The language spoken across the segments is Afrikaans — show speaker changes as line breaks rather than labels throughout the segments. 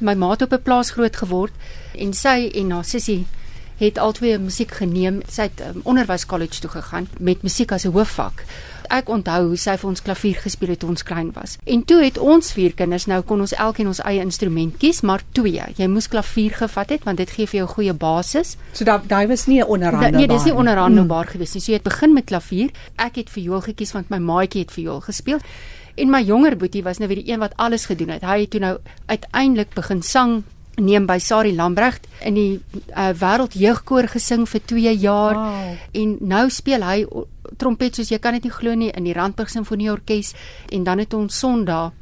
My ma het op 'n plaas groot geword en sy en haar sussie het albei musiek geneem. Sy het um, onderwys college toe gegaan met musiek as 'n hoofvak. Ek onthou hoe sy vir ons klavier gespeel het toe ons klein was. En toe het ons vier kinders nou kon ons elkeen ons eie instrument kies, maar twee. Jy moes klavier gevat het want dit gee vir jou 'n goeie basis.
So daai daai was nie 'n onderhandelbaar.
Nee, dis nie onderhandelbaar mm. gewees nie. So jy het begin met klavier. Ek het viool gekies want my maatjie het viool gespeel. En my jonger boetie was nou weer die een wat alles gedoen het. Hy het toe nou uiteindelik begin sang neem by Sari Lambregt in die uh, wêreld jeugkoor gesing vir 2 jaar wow. en nou speel hy trompet soos jy kan dit nie glo nie in die Randburg Sinfonie Orkees en dan het ons Sondag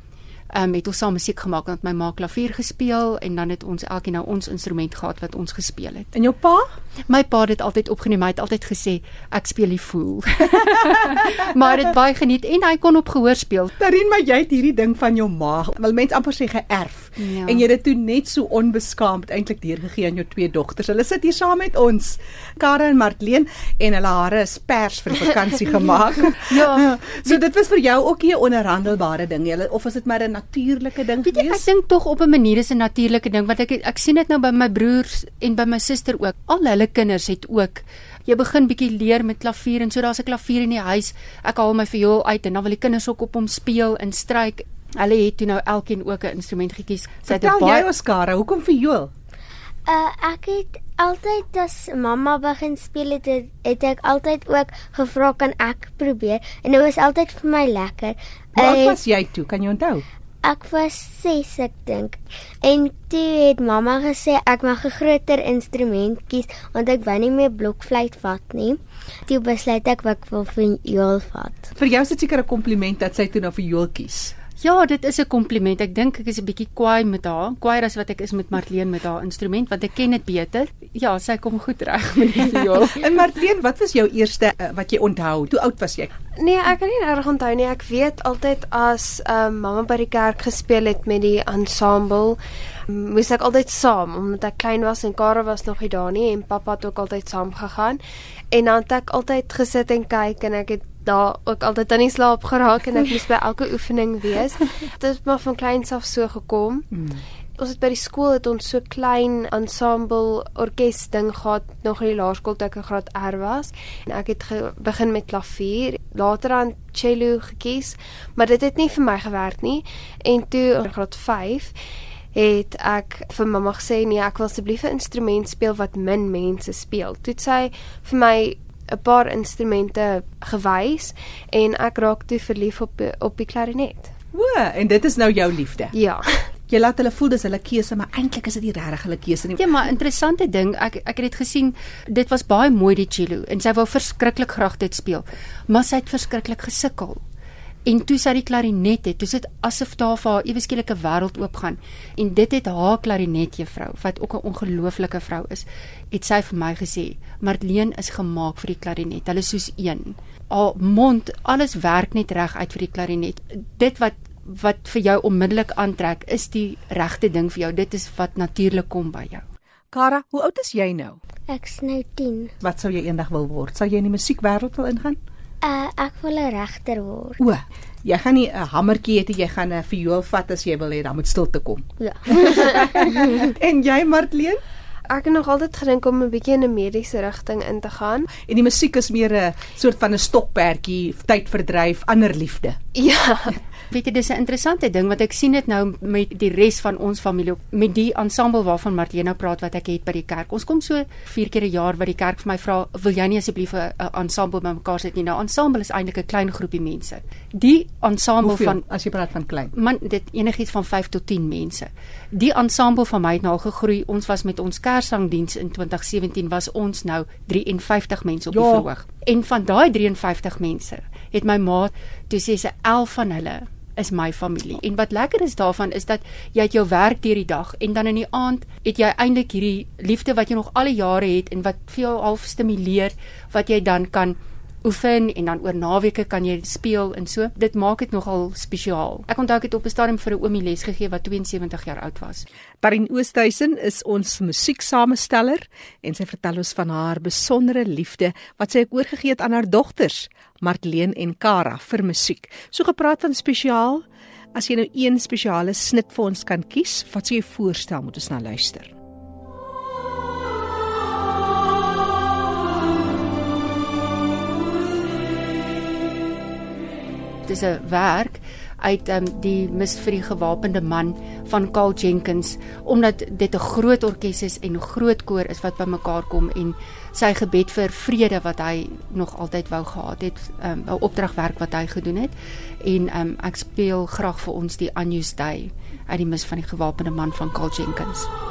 um, het ons saam musiek gemaak want my ma klavier gespeel en dan het ons elkeen nou ons instrument gehad wat ons gespeel het.
En jou pa?
My pa het dit altyd opgeneem. Hy het altyd gesê ek speel die fool. maar dit baie geniet en hy kon op gehoor speel.
Darien, maar jy het hierdie ding van jou ma, wil mens amper sê geërf. Ja. En jy het dit toe net so onbeskaamd eintlik deurgegee aan jou twee dogters. Hulle sit hier saam met ons, Karen en Martleen en hulle hare is pers vir die vakansie gemaak. ja. So dit was vir jou ook 'n onderhandelbare ding. Jy of was dit maar 'n natuurlike ding
Weet jy? Ek dink tog op 'n manier is 'n natuurlike ding want ek ek sien dit nou by my broers en by my suster ook. Al hulle kinders het ook jy begin bietjie leer met klavier en so daar's 'n klavier in die huis. Ek haal my viool uit en dan wil die kinders ook op hom speel en stryk. Hulle het toe nou elkeen ook 'n instrument gekies.
Sy het baie jy Oskara, hoekom viool?
Uh ek het altyd as mamma begin speel het, het ek altyd ook gevra kan ek probeer en dit was altyd vir my lekker.
Wat uh, was jy toe? Kan jy onthou?
Ek was 6 ek dink. En toe het mamma gesê ek mag 'n groter instrument kies want ek wou nie meer blokfluit vat nie. Toe besluit ek ek wil vir viool vat.
Vir jou is dit seker 'n kompliment dat sy toe nou vir viool kies.
Ja, dit is 'n kompliment. Ek dink ek is 'n bietjie kwaai met haar. Kwaaier as wat ek is met Marlene met haar instrument want ek ken dit beter. Ja, sy kom goed reg met die viool.
en Marlene, wat was jou eerste uh, wat jy onthou? Hoe oud was jy?
Nee, ek kan nie reg onthou nie. Ek weet altyd as um, mamma by die kerk gespeel het met die ensemble, moes ek altyd saam omdat ek klein was en Kara was nog nie daar nie en pappa het ook altyd saam gegaan. En dan het ek altyd gesit en kyk en ek het daar ook altyd aan die slaap geraak en ek moes by elke oefening wees. Dit het maar van kleins af so gekom. Hmm. Ons het by die skool het ons so klein ensemble orkes ding gehad nog in die laerskool toe ek in graad R was en ek het begin met klavier, later aan cello gekies, maar dit het nie vir my gewerk nie en toe in graad 5 het ek vir mamma gesê nee, ek wil asseblief 'n instrument speel wat min mense speel. Toe sy vir my 'n paar instrumente gewys en ek raak toe verlief op op die klarinet.
O, en dit is nou jou liefde.
Ja.
Jy laat hulle voel dis hulle keuse, maar eintlik is dit nie regtig hulle keuse nie.
Ja, maar interessante ding, ek ek het dit gesien, dit was baie mooi die cello en sy wou verskriklik graag dit speel, maar sy het verskriklik gesukkel. En toe sy die klarinet het, toe sit asof daar vir haar ewe skielike wêreld oopgaan. En dit het haar klarinetjuffrou, wat ook 'n ongelooflike vrou is, het sy vir my gesê, "Marlene is gemaak vir die klarinet. Hulle is soos een. Haar mond, alles werk net reg uit vir die klarinet. Dit wat wat vir jou onmiddellik aantrek, is die regte ding vir jou. Dit is wat natuurlik kom by jou."
Kara, hoe oud is jy nou?
Ek's nou 10.
Wat sou jy eendag wil word? Sou jy in die musiekwêreld wil ingaan?
Uh, ek wil 'n regter word.
O, jy gaan nie 'n hamertjie hê jy gaan 'n viool vat as jy wil hê dan moet stilte kom.
Ja.
en jy Martleen?
Ek het nog altyd gedink om 'n bietjie in 'n mediese rigting in te gaan.
En die musiek is meer 'n soort van 'n stokperdjie, tydverdryf, ander liefde.
Ja.
Weet jy, dis 'n interessante ding wat ek sien dit nou met die res van ons familie met die ensemble waarvan Martina praat wat ek het by die kerk. Ons kom so 4 keer 'n jaar by die kerk vir my vra, "Wil jy nie asseblief 'n ensemble bymekaar sit nie?" Nou, ensemble is eintlik 'n klein groepie mense. Die ensemble
Hoeveel,
van
as jy praat van klein.
Man, dit enigiets van 5 tot 10 mense. Die ensemble van my het nou gegroei. Ons was met ons kersangdiens in 2017 was ons nou 53 mense op die verhoog. En van daai 53 mense het my ma toe sê sy 11 van hulle is my familie. En wat lekker is daarvan is dat jy het jou werk deur die dag en dan in die aand het jy eintlik hierdie liefde wat jy nog al die jare het en wat vir jou half stimuleer wat jy dan kan oefen en dan oor naweke kan jy speel en so. Dit maak dit nogal spesiaal. Ek onthou ek het op 'n stadium vir 'n oomie les gegee wat 72 jaar oud was.
Parin Oosthuizen is ons musieksamesteller en sy vertel ons van haar besondere liefde wat sy oorgegee het aan haar dogters, Martleen en Kara vir musiek. So gepraat van spesiaal As jy nou een spesiale snit vir ons kan kies, wat sou jy voorstel moet ons na luister?
Dit is 'n werk uit um, die mis vir die gewapende man van Carl Jenkins omdat dit 'n groot orkes is en 'n groot koor is wat bymekaar kom en sy gebed vir vrede wat hy nog altyd wou gehad het um, 'n um, opdragwerk wat hy gedoen het en um, ek speel graag vir ons die Anjus Day uit die mis van die gewapende man van Carl Jenkins.